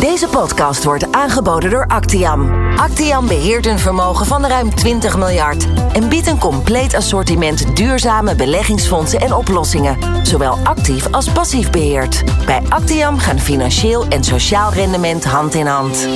Deze podcast wordt aangeboden door Actiam. Actiam beheert een vermogen van ruim 20 miljard en biedt een compleet assortiment duurzame beleggingsfondsen en oplossingen, zowel actief als passief beheerd. Bij Actiam gaan financieel en sociaal rendement hand in hand.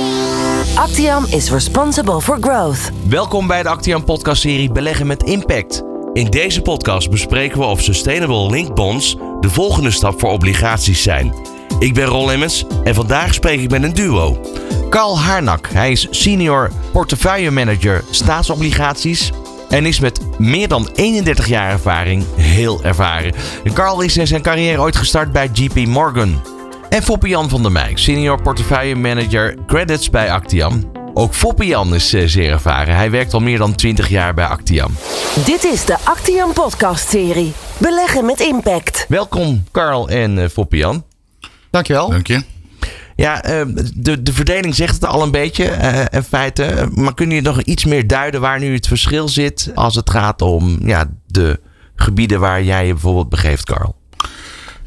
Actiam is responsible for growth. Welkom bij de Actian podcastserie Beleggen met Impact. In deze podcast bespreken we of Sustainable Link Bonds de volgende stap voor obligaties zijn. Ik ben Ron Lemmens en vandaag spreek ik met een duo. Carl Harnak, hij is senior portefeuille manager staatsobligaties en is met meer dan 31 jaar ervaring heel ervaren. Carl is in zijn carrière ooit gestart bij JP Morgan. En Foppe Jan van der Meij, senior portefeuille manager credits bij Actiam. Ook Foppe Jan is eh, zeer ervaren. Hij werkt al meer dan 20 jaar bij Actiam. Dit is de Actiam podcast-serie. Beleggen met impact. Welkom Carl en Foppe Jan. Dankjewel. Dank je. Ja, eh, de, de verdeling zegt het al een beetje, uh, in feite. Maar kun je nog iets meer duiden waar nu het verschil zit als het gaat om ja, de gebieden waar jij je bijvoorbeeld begeeft, Carl?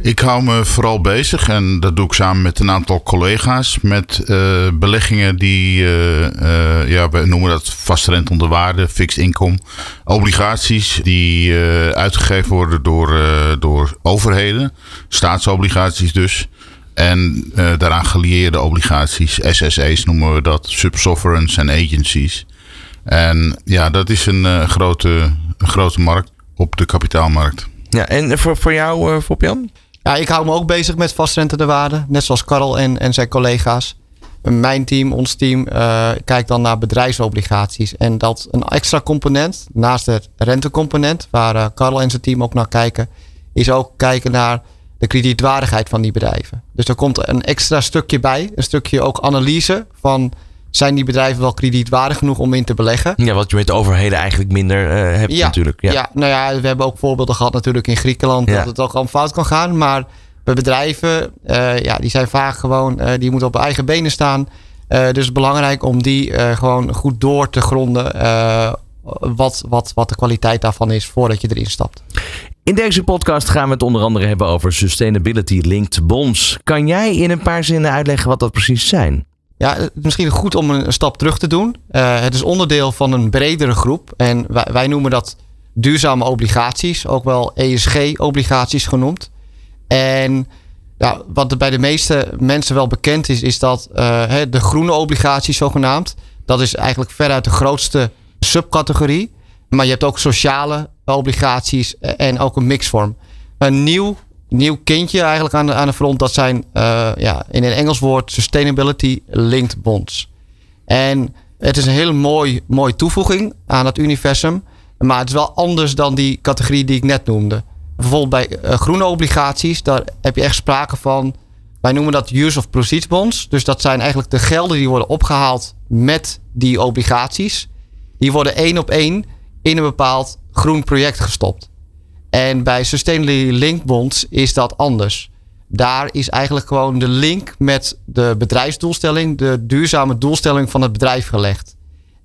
Ik hou me vooral bezig en dat doe ik samen met een aantal collega's met uh, beleggingen die, uh, uh, ja, we noemen dat vastrent onder waarde, fixed income, obligaties die uitgegeven worden door, door overheden, staatsobligaties dus. En daaraan gelieerde obligaties, SSA's noemen we dat, subsovereigns en agencies. En ja, dat is een, grote, een grote markt op de kapitaalmarkt. Ja, en voor, voor jou, uh, Fopjan? Ja, ik hou me ook bezig met vastrente waarde. Net zoals Karel en, en zijn collega's. Mijn team, ons team, uh, kijkt dan naar bedrijfsobligaties. En dat een extra component, naast het rentecomponent, waar uh, Karel en zijn team ook naar kijken, is ook kijken naar de kredietwaardigheid van die bedrijven. Dus er komt een extra stukje bij, een stukje ook analyse van zijn die bedrijven wel kredietwaardig genoeg om in te beleggen? Ja, wat je met de overheden eigenlijk minder uh, hebt ja, natuurlijk. Ja. ja, nou ja, we hebben ook voorbeelden gehad natuurlijk in Griekenland ja. dat het ook gewoon fout kan gaan. Maar bij bedrijven, uh, ja, die zijn vaak gewoon, uh, die moeten op eigen benen staan. dus het is belangrijk om die gewoon goed door te gronden wat, wat, wat de kwaliteit daarvan is voordat je erin stapt. In deze podcast gaan we het onder andere hebben over sustainability linked bonds. Kan jij in een paar zinnen uitleggen wat dat precies zijn? Ja, misschien goed om een stap terug te doen. Uh, het is onderdeel van een bredere groep. En wij, noemen dat duurzame obligaties, ook wel ESG-obligaties genoemd. En wat bij de meeste mensen wel bekend is, is dat uh, de groene obligaties zogenaamd, dat is eigenlijk veruit de grootste subcategorie. Maar je hebt ook sociale obligaties en ook een mixvorm. Een nieuw nieuw kindje eigenlijk aan de, aan de front. Dat zijn uh, ja, in een Engels woord Sustainability Linked Bonds. En het is een hele mooi, mooie toevoeging aan het universum. Maar het is wel anders dan die categorie die ik net noemde. Bijvoorbeeld bij uh, groene obligaties, daar heb je echt sprake van. Wij noemen dat use of proceeds bonds. Dus dat zijn eigenlijk de gelden die worden opgehaald met die obligaties. Die worden één op één in een bepaald groen project gestopt. En bij Sustainability Link Bonds is dat anders. Daar is eigenlijk gewoon de link met de bedrijfsdoelstelling, de duurzame doelstelling van het bedrijf gelegd.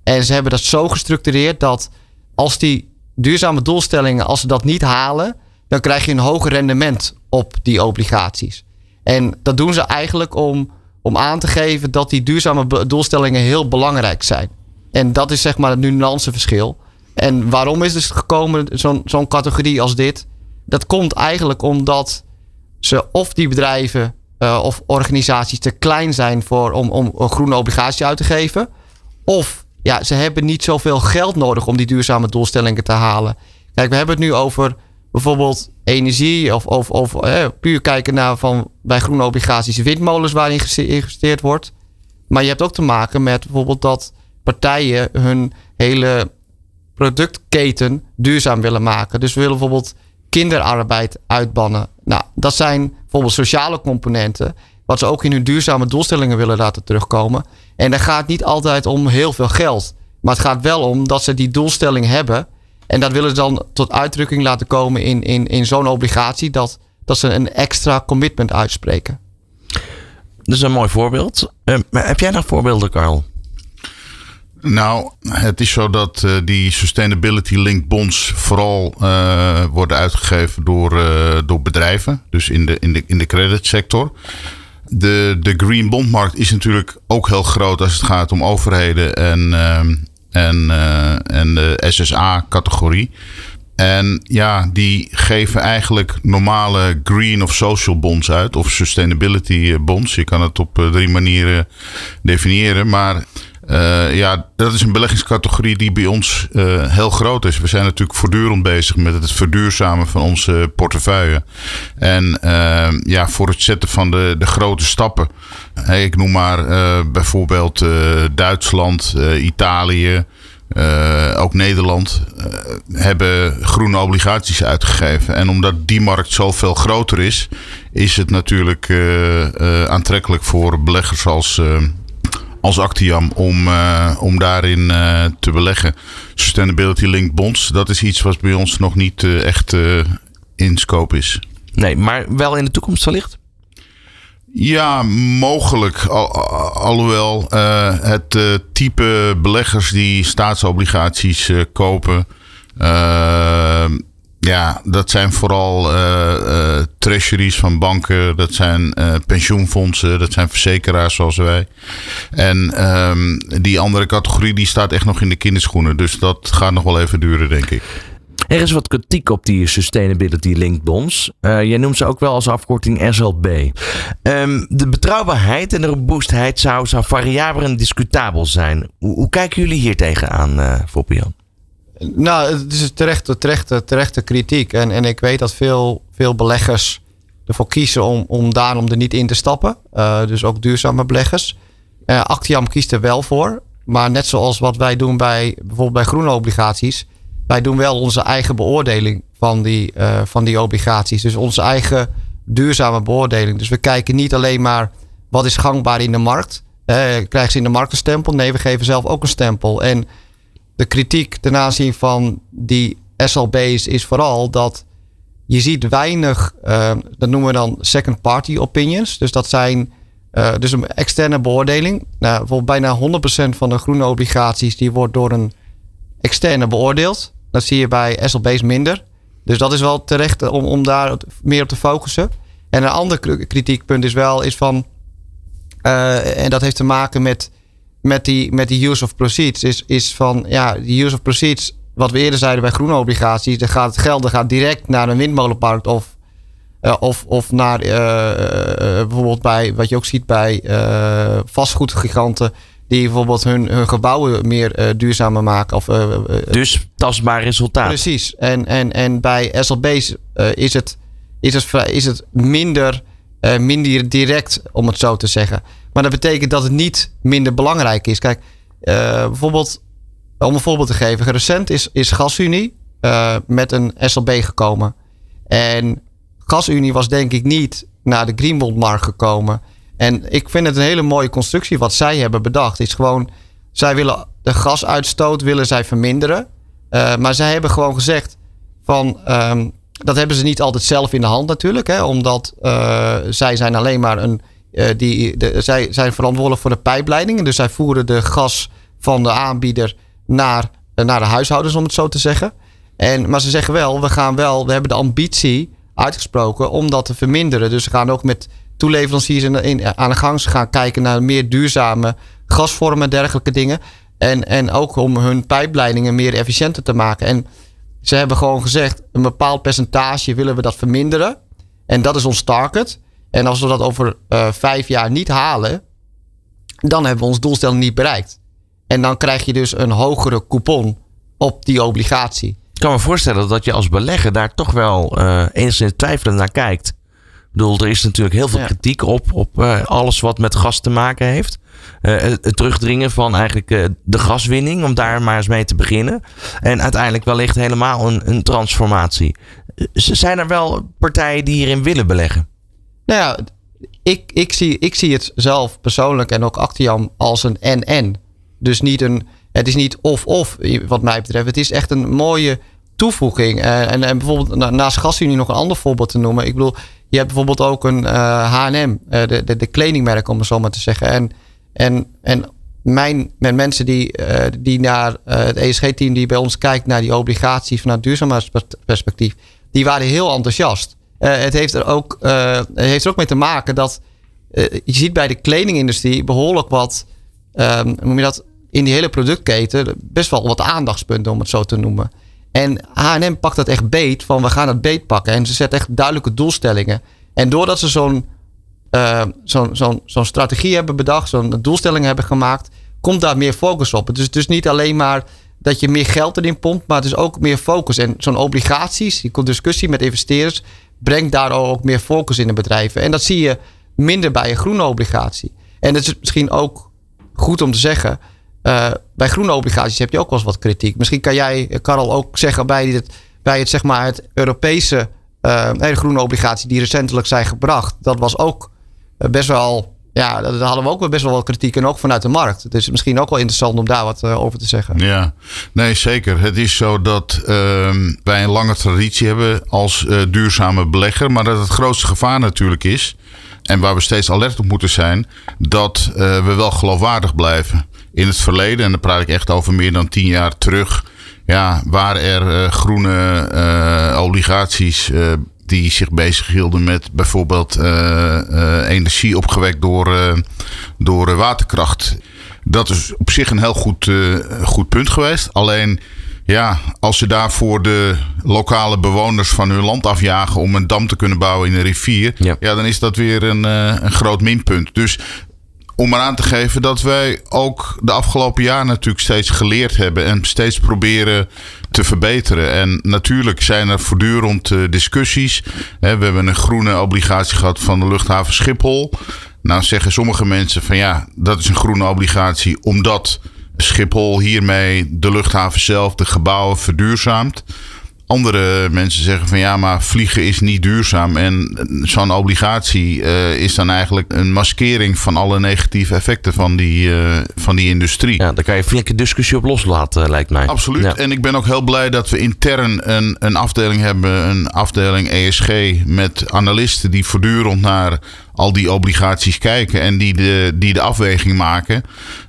En ze hebben dat zo gestructureerd dat als die duurzame doelstellingen, als ze dat niet halen, dan krijg je een hoger rendement op die obligaties. En dat doen ze eigenlijk om, om aan te geven dat die duurzame doelstellingen heel belangrijk zijn. En dat is zeg maar het nuanceverschil. En waarom is het gekomen, zo'n categorie als dit? Dat komt eigenlijk omdat ze of die bedrijven uh, of organisaties te klein zijn voor, om, om een groene obligatie uit te geven. Of ja, ze hebben niet zoveel geld nodig om die duurzame doelstellingen te halen. Kijk, we hebben het nu over bijvoorbeeld energie of, of, of eh, puur kijken naar van bij groene obligaties windmolens waarin geïnvesteerd wordt. Maar je hebt ook te maken met bijvoorbeeld dat partijen hun hele productketen duurzaam willen maken. Dus we willen bijvoorbeeld kinderarbeid uitbannen. Nou, dat zijn bijvoorbeeld sociale componenten. Wat ze ook in hun duurzame doelstellingen willen laten terugkomen. En dat gaat niet altijd om heel veel geld. Maar het gaat wel om dat ze die doelstelling hebben. En dat willen ze dan tot uitdrukking laten komen in, in, in zo'n obligatie. Dat, dat ze een extra commitment uitspreken. Dat is een mooi voorbeeld. Maar heb jij nog voorbeelden, Carl? Nou, het is zo dat uh, die sustainability linked bonds vooral uh, worden uitgegeven door, uh, door bedrijven, dus in de, in de, in de creditsector. de, de green bondmarkt is natuurlijk ook heel groot als het gaat om overheden en, en, eh, en de SSA-categorie. En ja, die geven eigenlijk normale green of social bonds uit, of sustainability bonds. Je kan het op drie manieren definiëren. Maar uh, ja, dat is een beleggingscategorie die bij ons uh, heel groot is. We zijn natuurlijk voortdurend bezig met het verduurzamen van onze portefeuille. En uh, ja, voor het zetten van de, de grote stappen. Ik noem maar bijvoorbeeld Duitsland, Italië. ook Nederland hebben groene obligaties uitgegeven. En omdat die markt zoveel groter is, is het natuurlijk aantrekkelijk voor beleggers als als Actiam om, uh, om daarin uh, te beleggen. Sustainability linked bonds, dat is iets wat bij ons nog niet uh, echt in scope is. Nee, maar wel in de toekomst wellicht? Ja, mogelijk. Al, alhoewel het type beleggers die staatsobligaties kopen ja, dat zijn vooral uh, uh, treasuries van banken, dat zijn uh, pensioenfondsen, dat zijn verzekeraars zoals wij. En um, die andere categorie die staat echt nog in de kinderschoenen. Dus dat gaat nog wel even duren, denk ik. Er is wat kritiek op die Sustainability Linked Bonds. jij noemt ze ook wel als afkorting SLB. Ehm, de betrouwbaarheid en de robuustheid zou, zou variabel en discutabel zijn. Hoe, hoe kijken jullie hier tegenaan, uh, Foppian? Nou, het is terechte, terechte, terechte kritiek. En, en ik weet dat veel, veel beleggers ervoor kiezen om, om daarom er niet in te stappen. Uh, dus ook duurzame beleggers. Uh, Actiam kiest er wel voor. Maar net zoals wat wij doen bij bijvoorbeeld bij groene obligaties. Wij doen wel onze eigen beoordeling van die, uh, van die obligaties. Dus onze eigen duurzame beoordeling. Dus we kijken niet alleen maar wat is gangbaar in de markt. krijgen ze in de markt een stempel? Nee, we geven zelf ook een stempel. En de kritiek ten aanzien van die SLB's is vooral dat je ziet weinig, uh, dat noemen we dan second party opinions. Dus dat zijn uh, dus een externe beoordeling. Nou, bijvoorbeeld bijna 100% van de groene obligaties die wordt door een externe beoordeeld. Dat zie je bij SLB's minder. Dus dat is wel terecht om, om daar meer op te focussen. En een ander kritiekpunt is wel is van, uh, en dat heeft te maken met met die, met die use of proceeds is, is van ja, die use of proceeds, wat we eerder zeiden bij groene obligaties, dan gaat het geld gaat direct naar een windmolenpark of, uh, of, of naar uh, uh, bijvoorbeeld bij wat je ook ziet bij vastgoedgiganten. Die bijvoorbeeld hun, hun gebouwen meer duurzamer maken. Of, dus tastbaar resultaat. Precies. En, en, en bij SLB's is, het, is, het, is het minder, minder direct, om het zo te zeggen. Maar dat betekent dat het niet minder belangrijk is. Kijk, uh, bijvoorbeeld, om een voorbeeld te geven. Recent is, is GasUnie uh, met een SLB gekomen. En GasUnie was denk ik niet naar de Greenbond-markt gekomen. En ik vind het een hele mooie constructie wat zij hebben bedacht. Is gewoon, zij willen de gasuitstoot willen zij verminderen. Maar zij hebben gewoon gezegd van... Um, dat hebben ze niet altijd zelf in de hand natuurlijk. Hè, omdat uh, zij zijn alleen maar een uh, die, de, zij zijn verantwoordelijk voor de pijpleidingen. Dus zij voeren de gas van de aanbieder naar, naar de huishoudens, om het zo te zeggen. En, maar ze zeggen wel, we gaan wel, we hebben de ambitie uitgesproken om dat te verminderen. Dus ze gaan ook met toeleveranciers in, in, aan de gang. Ze gaan kijken naar meer duurzame gasvormen en dergelijke dingen. En, en ook om hun pijpleidingen meer efficiënter te maken. En ze hebben gewoon gezegd, een bepaald percentage willen we dat verminderen. En dat is ons target. En als we dat over uh, vijf jaar niet halen, dan hebben we ons doelstelling niet bereikt. En dan krijg je dus een hogere coupon op die obligatie. Ik kan me voorstellen dat je als belegger daar toch wel uh, enigszins twijfelend naar kijkt. Ik bedoel, er is natuurlijk heel veel ja. kritiek op, op uh, alles wat met gas te maken heeft. Uh, het terugdringen van eigenlijk uh, de gaswinning, om daar maar eens mee te beginnen. En uiteindelijk wellicht helemaal een, een transformatie. Zijn er wel partijen die hierin willen beleggen? Nou ja, ik, ik, zie, ik zie het zelf persoonlijk en ook Actiam als een en-en. Dus niet een, het is niet of-of wat mij betreft. Het is echt een mooie toevoeging. En, en, en bijvoorbeeld naast GasUnie nog een ander voorbeeld te noemen. Ik bedoel, je hebt bijvoorbeeld ook een H&M, de, de, de kledingmerk om het zo maar te zeggen. En, en, en mijn, met mensen die, uh, die naar het ESG-team die bij ons kijkt naar die obligaties vanuit duurzaamheidsperspectief, die waren heel enthousiast. Uh, het heeft er ook, heeft er ook mee te maken dat je ziet bij de kledingindustrie behoorlijk wat, um, noem je dat, in die hele productketen best wel wat aandachtspunten, om het zo te noemen. En H&M pakt dat echt beet van we gaan het beet pakken. En ze zetten echt duidelijke doelstellingen. En doordat ze zo'n uh, zo'n zo'n zo'n strategie hebben bedacht, zo'n doelstelling hebben gemaakt, komt daar meer focus op. Het is dus niet alleen maar dat je meer geld erin pompt, maar het is ook meer focus. En zo'n obligaties, die discussie met investeerders, brengt daar ook meer focus in de bedrijven. En dat zie je minder bij een groene obligatie. En dat is misschien ook goed om te zeggen. Uh, bij groene obligaties heb je ook wel eens wat kritiek. Misschien kan jij, Karel, ook zeggen bij het, bij het, zeg maar, het Europese uh, groene obligatie die recentelijk zijn gebracht. Dat was ook eh, best wel ja, daar hadden we ook best wel wat kritiek en ook vanuit de markt. Dus misschien ook wel interessant om daar wat uh, over te zeggen. Ja, nee zeker. Het is zo dat uh, wij een lange traditie hebben als uh, duurzame belegger. Maar dat het grootste gevaar natuurlijk is. En waar we steeds alert op moeten zijn. Dat we wel geloofwaardig blijven. In het verleden, en dan praat ik echt over meer dan tien jaar terug. Ja, waar er groene obligaties die zich bezighielden met bijvoorbeeld uh, uh, energie opgewekt door, uh, door waterkracht. Dat is op zich een heel goed, goed punt geweest. Alleen, ja, als ze daarvoor de lokale bewoners van hun land afjagen om een dam te kunnen bouwen in een rivier, ja, ja dan is dat weer een, een groot minpunt. Dus om maar aan te geven dat wij ook de afgelopen jaren natuurlijk steeds geleerd hebben en steeds proberen te verbeteren. En natuurlijk zijn er voortdurend uh, discussies. we hebben een groene obligatie gehad van de luchthaven Schiphol. Nou zeggen sommige mensen van ja, dat is een groene obligatie omdat Schiphol hiermee de luchthaven zelf, de gebouwen verduurzaamt. Andere mensen zeggen van ja, maar vliegen is niet duurzaam. En zo'n obligatie uh, is dan eigenlijk een maskering van alle negatieve effecten van die, uh, van die industrie. Ja, daar kan je flinke discussie op loslaten, lijkt mij. Absoluut. Ja. En ik ben ook heel blij dat we intern een, een afdeling hebben, een afdeling ESG, met analisten die voortdurend naar al die obligaties kijken en die de, die de afweging maken.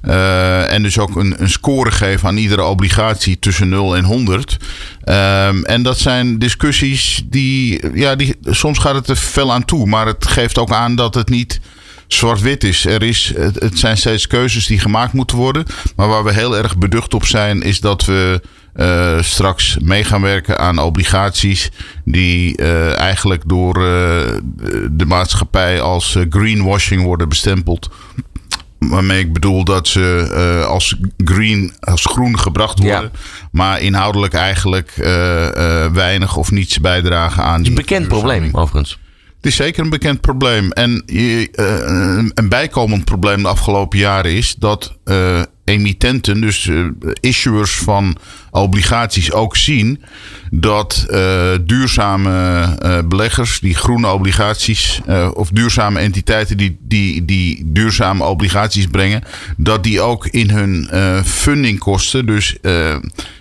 Uh, en dus ook een, een score geven aan iedere obligatie tussen 0 en 100. Um, en dat zijn discussies die, ja, die, soms gaat het er fel aan toe, maar het geeft ook aan dat het niet zwart-wit is. Er is. Het zijn steeds keuzes die gemaakt moeten worden. Maar waar we heel erg beducht op zijn, is dat we uh, straks mee gaan werken aan obligaties die uh, eigenlijk door uh, de maatschappij als greenwashing worden bestempeld. Waarmee ik bedoel dat ze als green, als groen gebracht worden. Ja. Maar inhoudelijk eigenlijk weinig of niets bijdragen aan. Het is een bekend probleem overigens. Is zeker een bekend probleem. En uh, een bijkomend probleem de afgelopen jaren is dat uh, emittenten, dus uh, issuers van obligaties, ook zien dat duurzame beleggers, die groene obligaties of duurzame entiteiten die, die, die duurzame obligaties brengen, dat die ook in hun fundingkosten, dus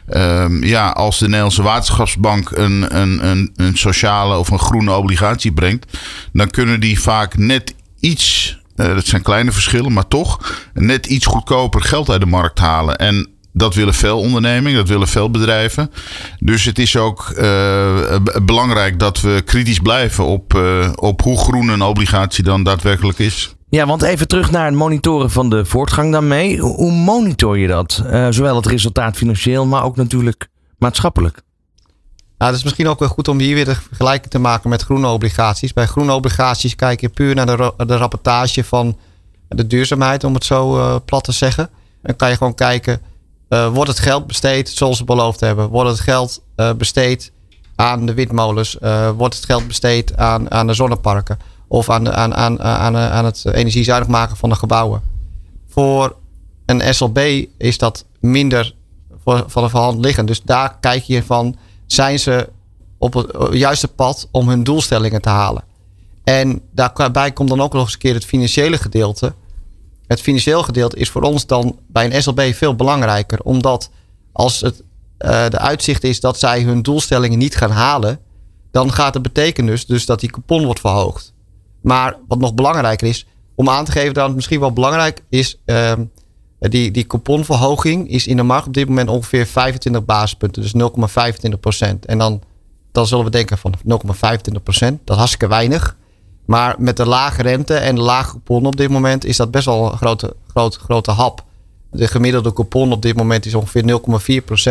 Um, ja, als de Nederlandse Waterschapsbank een, een, een, een sociale of een groene obligatie brengt, dan kunnen die vaak net iets, dat zijn kleine verschillen, maar toch net iets goedkoper geld uit de markt halen. En dat willen veel ondernemingen, dat willen veel bedrijven. Dus het is ook uh, belangrijk dat we kritisch blijven op, uh, op hoe groen een obligatie dan daadwerkelijk is. Ja, want even terug naar het monitoren van de voortgang daarmee. Hoe monitor je dat? Zowel het resultaat financieel, maar ook natuurlijk maatschappelijk. Nou, is misschien ook wel goed om hier weer de vergelijking te maken met groene obligaties. Bij groene obligaties kijk je puur naar de, de rapportage van de duurzaamheid, om het zo uh, plat te zeggen. Dan kan je gewoon kijken, uh, wordt het geld besteed zoals ze beloofd hebben? Wordt het geld besteed aan de windmolens? wordt het geld besteed aan, aan de zonneparken? of aan, aan, aan, aan, aan het energiezuinig maken van de gebouwen. Voor een SLB is dat minder van de verhand liggend. Dus daar kijk je van, zijn ze op het juiste pad om hun doelstellingen te halen? En daarbij komt dan ook nog eens een keer het financiële gedeelte. Het financieel gedeelte is voor ons dan bij een SLB veel belangrijker. Omdat als het uh, de uitzicht is dat zij hun doelstellingen niet gaan halen, dan gaat het betekenen dus, dat die coupon wordt verhoogd. Maar wat nog belangrijker is, om aan te geven dat het misschien wel belangrijk is, um, die, die couponverhoging is in de markt op dit moment ongeveer 25 basispunten, dus 0,25 procent. En dan, dan zullen we denken van 0,25 procent, dat is hartstikke weinig. Maar met de lage rente en de lage coupon op dit moment is dat best wel een grote, grote, grote hap. De gemiddelde coupon op dit moment is ongeveer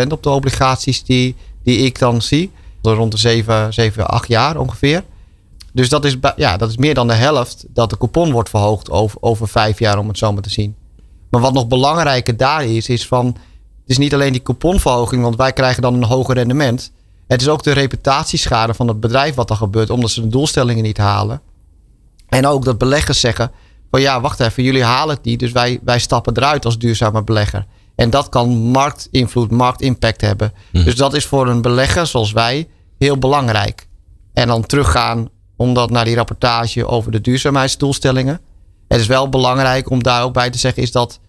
0,4% op de obligaties die, die ik dan zie. Rond de 7, 7, 8 jaar ongeveer. Dus dat is, ja, dat is meer dan de helft dat de coupon wordt verhoogd over, over vijf jaar, om het zo maar te zien. Maar wat nog belangrijker daar is, is van. Het is niet alleen die couponverhoging, want wij krijgen dan een hoger rendement. Het is ook de reputatieschade van het bedrijf wat er gebeurt, omdat ze de doelstellingen niet halen. En ook dat beleggers zeggen: van ja, wacht even, jullie halen het niet, dus wij, wij stappen eruit als duurzame belegger. En dat kan marktinvloed, marktimpact hebben. Mhm. Dus dat is voor een belegger zoals wij heel belangrijk. En dan teruggaan omdat naar die rapportage over de duurzaamheidsdoelstellingen. Het is wel belangrijk om daar ook bij te zeggen, is dat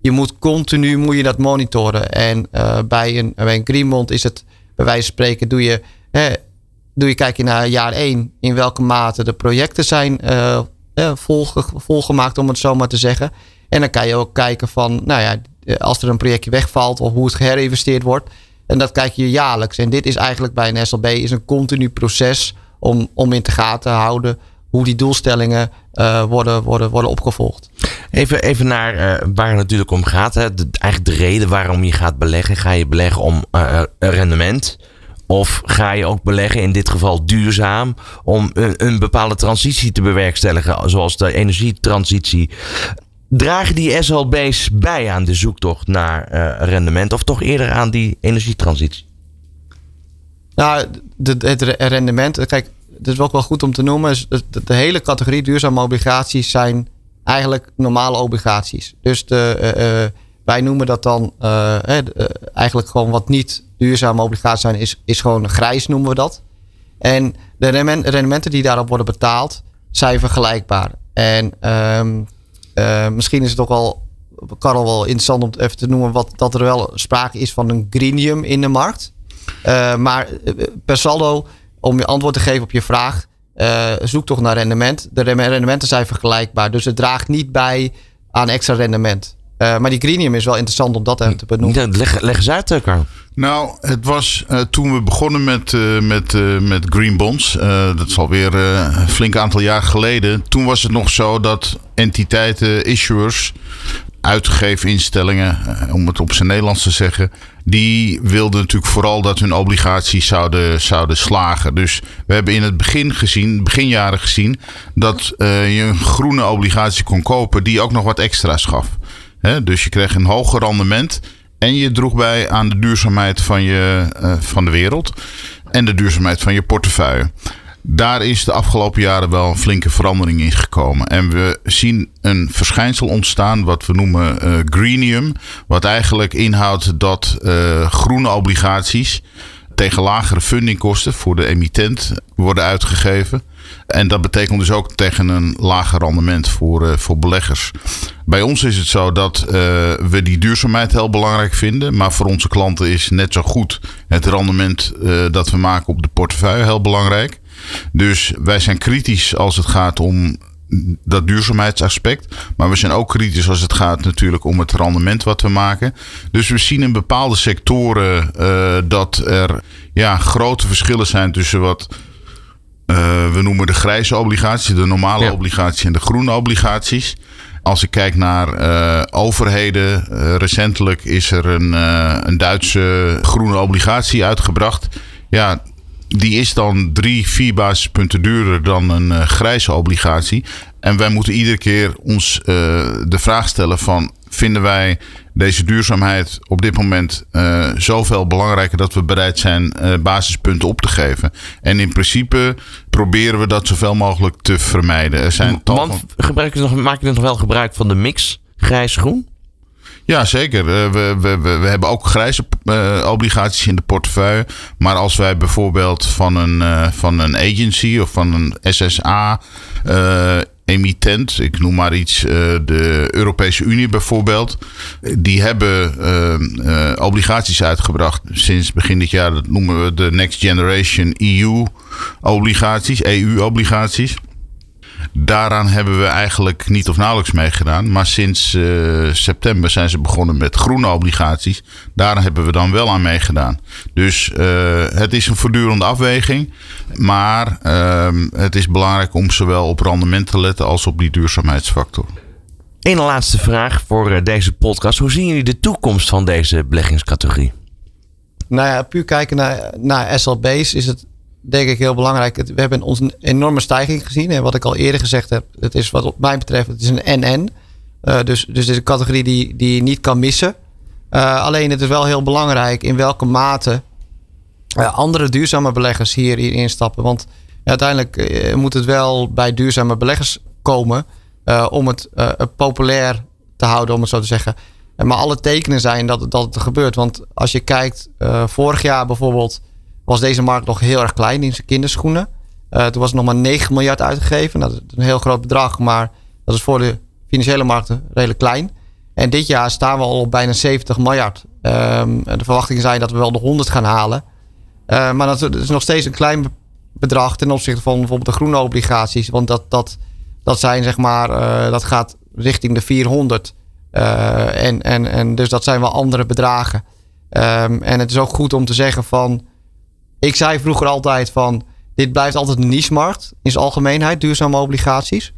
je moet continu moet je dat monitoren. En uh, bij, een, bij een Greenmond is het, bij wijze van spreken, doe je, hè, doe je kijk je naar jaar 1 in welke mate de projecten zijn uh, volge, volgemaakt, om het zo maar te zeggen. En dan kan je ook kijken van, nou ja, als er een projectje wegvalt of hoe het geherinvesteerd wordt. En dat kijk je jaarlijks. En dit is eigenlijk bij een SLB is een continu proces om, om in te gaten te houden hoe die doelstellingen uh, worden, worden, worden opgevolgd. Even, even naar uh, waar het natuurlijk om gaat. Hè. De, eigenlijk de reden waarom je gaat beleggen. Ga je beleggen om uh, rendement? Of ga je ook beleggen, in dit geval duurzaam, om een, een bepaalde transitie te bewerkstelligen, zoals de energietransitie? Dragen die SLB's bij aan de zoektocht naar rendement of toch eerder aan die energietransitie? Nou, het rendement, kijk, het is ook wel goed om te noemen, de, de, hele categorie duurzame obligaties zijn eigenlijk normale obligaties. Dus de, uh, wij noemen dat dan uh, eigenlijk gewoon wat niet duurzame obligaties zijn, is, is gewoon grijs noemen we dat. En de rendementen die daarop worden betaald, zijn vergelijkbaar. En um, misschien is het ook wel, Karel, wel interessant om even te noemen, wat, dat er wel sprake is van een greenium in de markt. Maar per saldo om je antwoord te geven op je vraag, uh, zoek toch naar rendement. De rendementen zijn vergelijkbaar, dus het draagt niet bij aan extra rendement. Uh, maar die greenium is wel interessant om dat even te benoemen. leg, leg eens uit, Carl. Nou, het was uh, toen we begonnen met, uh, met, uh, met green bonds. dat is alweer een flink aantal jaar geleden. Toen was het nog zo dat entiteiten, issuers, uitgegeven instellingen, om het op zijn Nederlands te zeggen, die wilden natuurlijk vooral dat hun obligaties zouden, zouden slagen. Dus we hebben in het begin gezien, beginjaren gezien, dat uh, je een groene obligatie kon kopen die ook nog wat extra's gaf. Dus je kreeg een hoger rendement en je droeg bij aan de duurzaamheid van, je, uh, van de wereld en de duurzaamheid van je portefeuille. Daar is de afgelopen jaren wel een flinke verandering in gekomen. En we zien een verschijnsel ontstaan wat we noemen uh, greenium. Wat eigenlijk inhoudt dat uh, groene obligaties tegen lagere fundingkosten voor de emittent worden uitgegeven. En dat betekent dus ook tegen een lager rendement voor, uh, voor beleggers. Bij ons is het zo dat we die duurzaamheid heel belangrijk vinden. Maar voor onze klanten is net zo goed het rendement dat we maken op de portefeuille heel belangrijk. Dus wij zijn kritisch als het gaat om dat duurzaamheidsaspect. Maar we zijn ook kritisch als het gaat natuurlijk om het rendement wat we maken. Dus we zien in bepaalde sectoren uh, dat er ja, grote verschillen zijn tussen wat uh, we noemen de grijze obligaties, de normale ja. obligaties en de groene obligaties. Als ik kijk naar uh, overheden, recentelijk is er een, een Duitse groene obligatie uitgebracht. Ja, die is dan drie, vier basispunten duurder dan een uh, grijze obligatie. En wij moeten iedere keer ons uh, de vraag stellen van... vinden wij deze duurzaamheid op dit moment uh, zoveel belangrijker... dat we bereid zijn basispunten op te geven? En in principe proberen we dat zoveel mogelijk te vermijden. Er zijn Want gebruiken nog, maak je nog wel gebruik van de mix grijs-groen? Ja, zeker. Uh, we, we, we, hebben ook grijze uh, obligaties in de portefeuille. Maar als wij bijvoorbeeld van een, uh, van een agency of van een SSA emittent, ik noem maar iets, de Europese Unie bijvoorbeeld, die hebben obligaties uitgebracht sinds begin dit jaar. Dat noemen we de Next Generation EU obligaties, EU obligaties. Daaraan hebben we eigenlijk niet of nauwelijks meegedaan. Maar sinds uh, september zijn ze begonnen met groene obligaties. Daar hebben we dan wel aan meegedaan. Dus uh, het is een voortdurende afweging. Maar uh, het is belangrijk om zowel op rendement te letten als op die duurzaamheidsfactor. Eén laatste vraag voor deze podcast. Hoe zien jullie de toekomst van deze beleggingscategorie? Nou ja, puur kijken naar, naar SLB's is het denk ik heel belangrijk. We hebben een enorme stijging gezien. En wat ik al eerder gezegd heb, het is wat mij betreft, het is een NN. Uh, dus, dus is een categorie die, die je niet kan missen. Uh, alleen het is wel heel belangrijk in welke mate uh, andere duurzame beleggers hier, hier instappen. Want uiteindelijk moet het wel bij duurzame beleggers komen om het populair te houden, om het zo te zeggen. Maar alle tekenen zijn dat, dat het gebeurt. Want als je kijkt, vorig jaar bijvoorbeeld was deze markt nog heel erg klein in zijn kinderschoenen. Uh, toen was er nog maar 9 miljard uitgegeven. Nou, dat is een heel groot bedrag, maar dat is voor de financiële markten redelijk klein. En dit jaar staan we al op bijna 70 miljard. Um, de verwachtingen zijn dat we wel de 100 gaan halen. Uh, maar dat is nog steeds een klein bedrag ten opzichte van bijvoorbeeld de groene obligaties. Want dat, dat, dat zijn zeg maar, uh, dat gaat richting de 400. en, en, en dus dat zijn wel andere bedragen. Um, en het is ook goed om te zeggen van ik zei vroeger altijd van, dit blijft altijd een niche-markt in zijn algemeenheid, duurzame obligaties.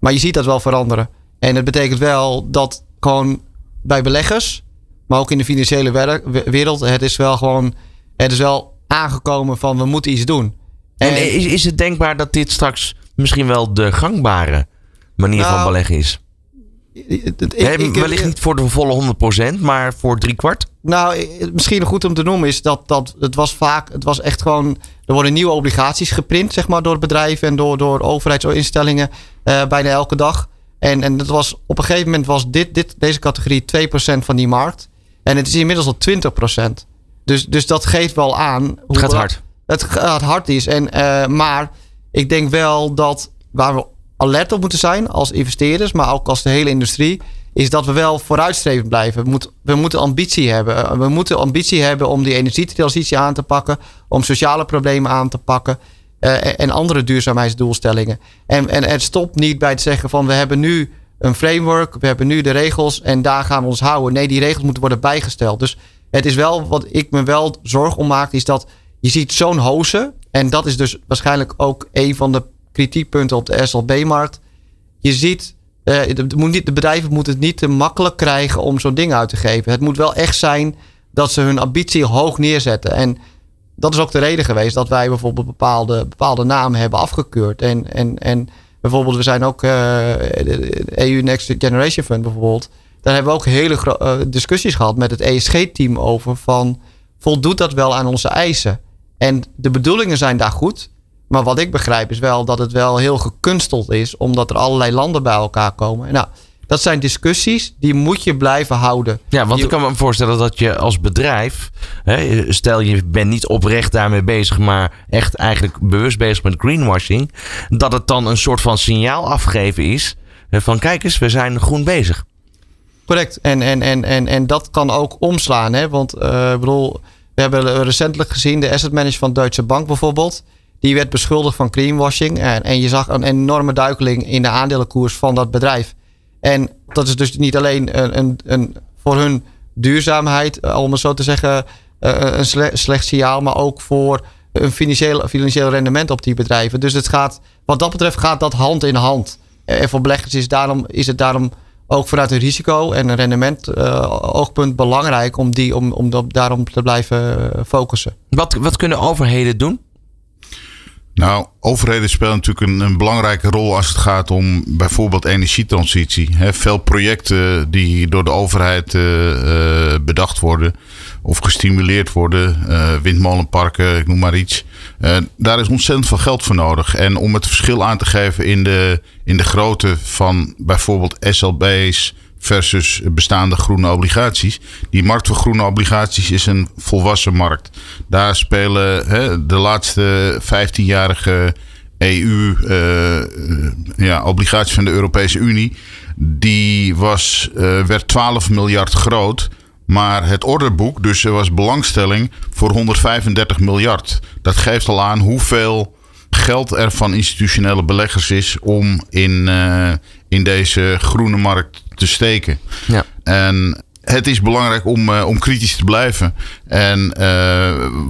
Maar je ziet dat wel veranderen. En het betekent wel dat gewoon bij beleggers, maar ook in de financiële wereld, het is wel gewoon, het is wel aangekomen van we moeten iets doen. En, is, is het denkbaar dat dit straks misschien wel de gangbare manier van nou, beleggen is? Ik, wellicht niet voor de volle 100%, maar voor drie kwart? Nou, misschien goed om te noemen is dat, dat het was vaak, het was echt gewoon, er worden nieuwe obligaties geprint, zeg maar, door bedrijven en door, door overheidsinstellingen uh, bijna elke dag. En, en dat was, op een gegeven moment was dit, dit, deze categorie 2% van die markt. En het is inmiddels al 20%. Dus, dus dat geeft wel aan. Hoe het gaat hard. Het gaat hard is. En, uh, maar ik denk wel dat waar we alert op moeten zijn als investeerders, maar ook als de hele industrie, is dat we wel vooruitstrevend blijven. We, we moeten ambitie hebben. We moeten ambitie hebben om die energietransitie aan te pakken, om sociale problemen aan te pakken. Uh, en andere duurzaamheidsdoelstellingen. En, en het stopt niet bij het zeggen van we hebben nu een framework, we hebben nu de regels en daar gaan we ons houden. Nee, die regels moeten worden bijgesteld. Dus het is wel wat ik me wel zorg om maak, is dat je ziet zo'n hoze. En dat is dus waarschijnlijk ook een van de kritiekpunten op de SLB-markt. Je ziet, uh, de, bedrijven moeten het niet te makkelijk krijgen om zo'n ding uit te geven. Het moet wel echt zijn dat ze hun ambitie hoog neerzetten. En dat is ook de reden geweest dat wij bijvoorbeeld bepaalde, bepaalde namen hebben afgekeurd. En, en, en bijvoorbeeld, we zijn ook de EU Next Generation Fund bijvoorbeeld. Daar hebben we ook hele uh, discussies gehad met het ESG-team over van voldoet dat wel aan onze eisen? En de bedoelingen zijn daar goed. Maar wat ik begrijp is wel dat het wel heel gekunsteld is, omdat er allerlei landen bij elkaar komen. Nou, dat zijn discussies die moet je blijven houden. Ja, want ik kan me voorstellen dat je als bedrijf, hè, stel je bent niet oprecht daarmee bezig, maar echt eigenlijk bewust bezig met greenwashing, dat het dan een soort van signaal afgeven is van kijk eens, we zijn groen bezig. Correct. En, en, en, en, en dat kan ook omslaan. Hè? Want uh, bedoel, we hebben recentelijk gezien de asset manager van Deutsche Bank bijvoorbeeld. Die werd beschuldigd van greenwashing. En, en je zag een enorme duikeling in de aandelenkoers van dat bedrijf. En dat is dus niet alleen een, een, een voor hun duurzaamheid, eh, om het zo te zeggen, eh, een slecht signaal, maar ook voor een financieel, financieel rendement op die bedrijven. Dus het gaat, wat dat betreft gaat dat hand in hand. En voor beleggers is, daarom, is het daarom ook vanuit een risico en een rendement oogpunt belangrijk om, die, om, om daarom te blijven focussen. Wat, wat kunnen overheden doen? Nou, overheden spelen natuurlijk een, belangrijke rol als het gaat om bijvoorbeeld energietransitie. He, veel projecten die door de overheid uh, uh, bedacht worden of gestimuleerd worden, uh, windmolenparken, ik noem maar iets. daar is ontzettend veel geld voor nodig. En om het verschil aan te geven in de, in de grootte van bijvoorbeeld SLB's, versus bestaande groene obligaties. Die markt voor groene obligaties is een volwassen markt. Daar spelen hè, de laatste 15-jarige EU, uh, eh, van de Europese Unie, die was, uh, werd 12 miljard groot. Maar het orderboek, dus er was belangstelling voor 135 miljard. Dat geeft al aan hoeveel geld er van institutionele beleggers is om in, in deze groene markt te steken. Ja. En het is belangrijk om, om kritisch te blijven. En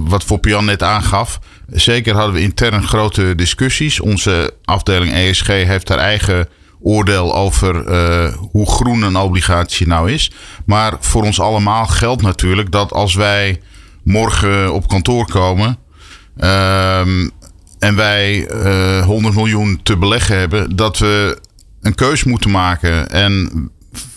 wat Foppian net aangaf, zeker hadden we intern grote discussies. Onze afdeling ESG heeft haar eigen oordeel over uh, hoe groen een obligatie nou is. Maar voor ons allemaal geldt natuurlijk dat als wij morgen op kantoor komen uh, en wij uh, eh, 100 miljoen te beleggen hebben, dat we een keus moeten maken. En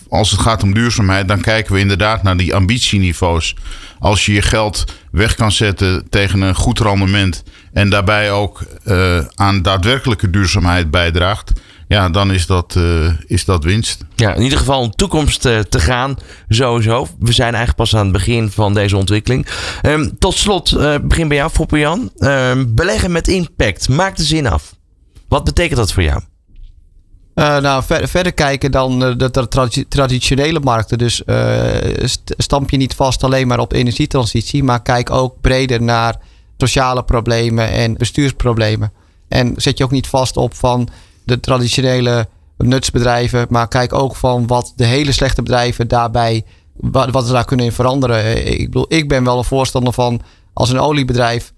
als het gaat om duurzaamheid, dan kijken we inderdaad naar die ambitieniveaus. Als je je geld weg kan zetten tegen een goed rendement en daarbij ook uh, aan daadwerkelijke duurzaamheid bijdraagt, ja, dan is dat, uh, is dat winst. Ja, in ieder geval een toekomst uh, te gaan, sowieso. We zijn eigenlijk pas aan het begin van deze ontwikkeling. Um, tot slot, begin bij jou, Foppian. Um, beleggen met impact, maak de zin af. Wat betekent dat voor jou? Uh, nou, ver, verder kijken dan de, de tradi traditionele markten. Dus uh, stamp je niet vast alleen maar op energietransitie, maar kijk ook breder naar sociale problemen en bestuursproblemen. En zet je ook niet vast op van de traditionele nutsbedrijven. Maar kijk ook van wat de hele slechte bedrijven daarbij, wat, ze daar kunnen in veranderen. Ik bedoel, ik ben wel een voorstander van als een oliebedrijf,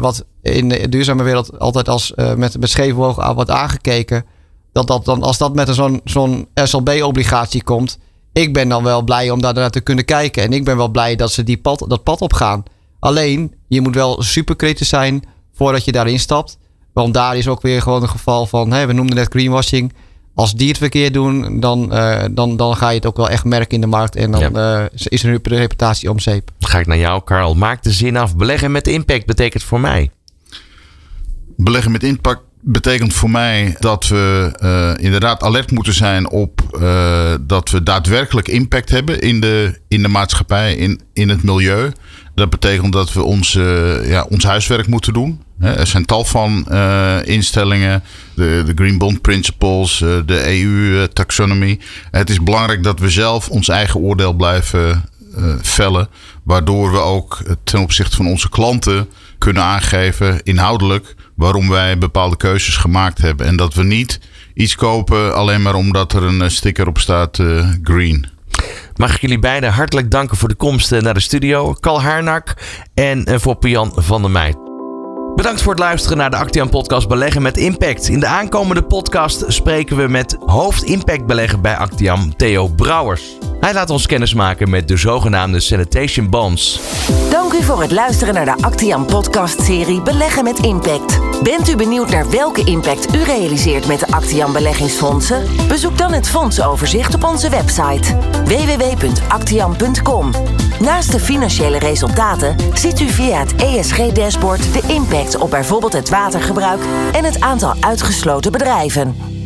wat in de duurzame wereld altijd als met, met scheve wordt aangekeken. Dat dat dan, als dat met zo'n zo'n SLB-obligatie komt, ik ben dan wel blij om daar naar te kunnen kijken. En ik ben wel blij dat ze die pad, dat pad op gaan. Alleen, je moet wel super kritisch zijn voordat je daarin stapt. Want daar is ook weer gewoon een geval van, hè, we noemden net greenwashing. Als die het verkeerd doen, dan, uh, dan, dan ga je het ook wel echt merken in de markt. En dan ja. uh, is hun reputatie om zeep. Dan ga ik naar jou, Karl. Maak de zin af. Beleggen met impact betekent voor mij. Beleggen met impact betekent voor mij dat we uh, inderdaad alert moeten zijn op uh, dat we daadwerkelijk impact hebben in de, in de maatschappij, in, in het milieu. Dat betekent dat we ons, ja, ons huiswerk moeten doen. Er zijn tal van instellingen, de, de Green Bond Principles, de EU-taxonomie. Het is belangrijk dat we zelf ons eigen oordeel blijven vellen, waardoor we ook ten opzichte van onze klanten kunnen aangeven inhoudelijk waarom wij bepaalde keuzes gemaakt hebben. En dat we niet iets kopen alleen maar omdat er een sticker op staat uh, green. Mag ik jullie beiden hartelijk danken voor de komst naar de studio. Kal Harnak en voor Pian van der Meij. Bedankt voor het luisteren naar de Actian Podcast Beleggen met Impact. In de aankomende podcast spreken we met hoofd Impact beleggen bij Actiam, Theo Brouwers. Hij laat ons kennis maken met de zogenaamde sanitation bonds. Dank u voor het luisteren naar de Actiam podcast serie Beleggen met Impact. Bent u benieuwd naar welke impact u realiseert met de Actiam beleggingsfondsen? Bezoek dan het fondsoverzicht op onze website www.actiam.com. Naast de financiële resultaten ziet u via het ESG-dashboard de op bijvoorbeeld het watergebruik en het aantal uitgesloten bedrijven.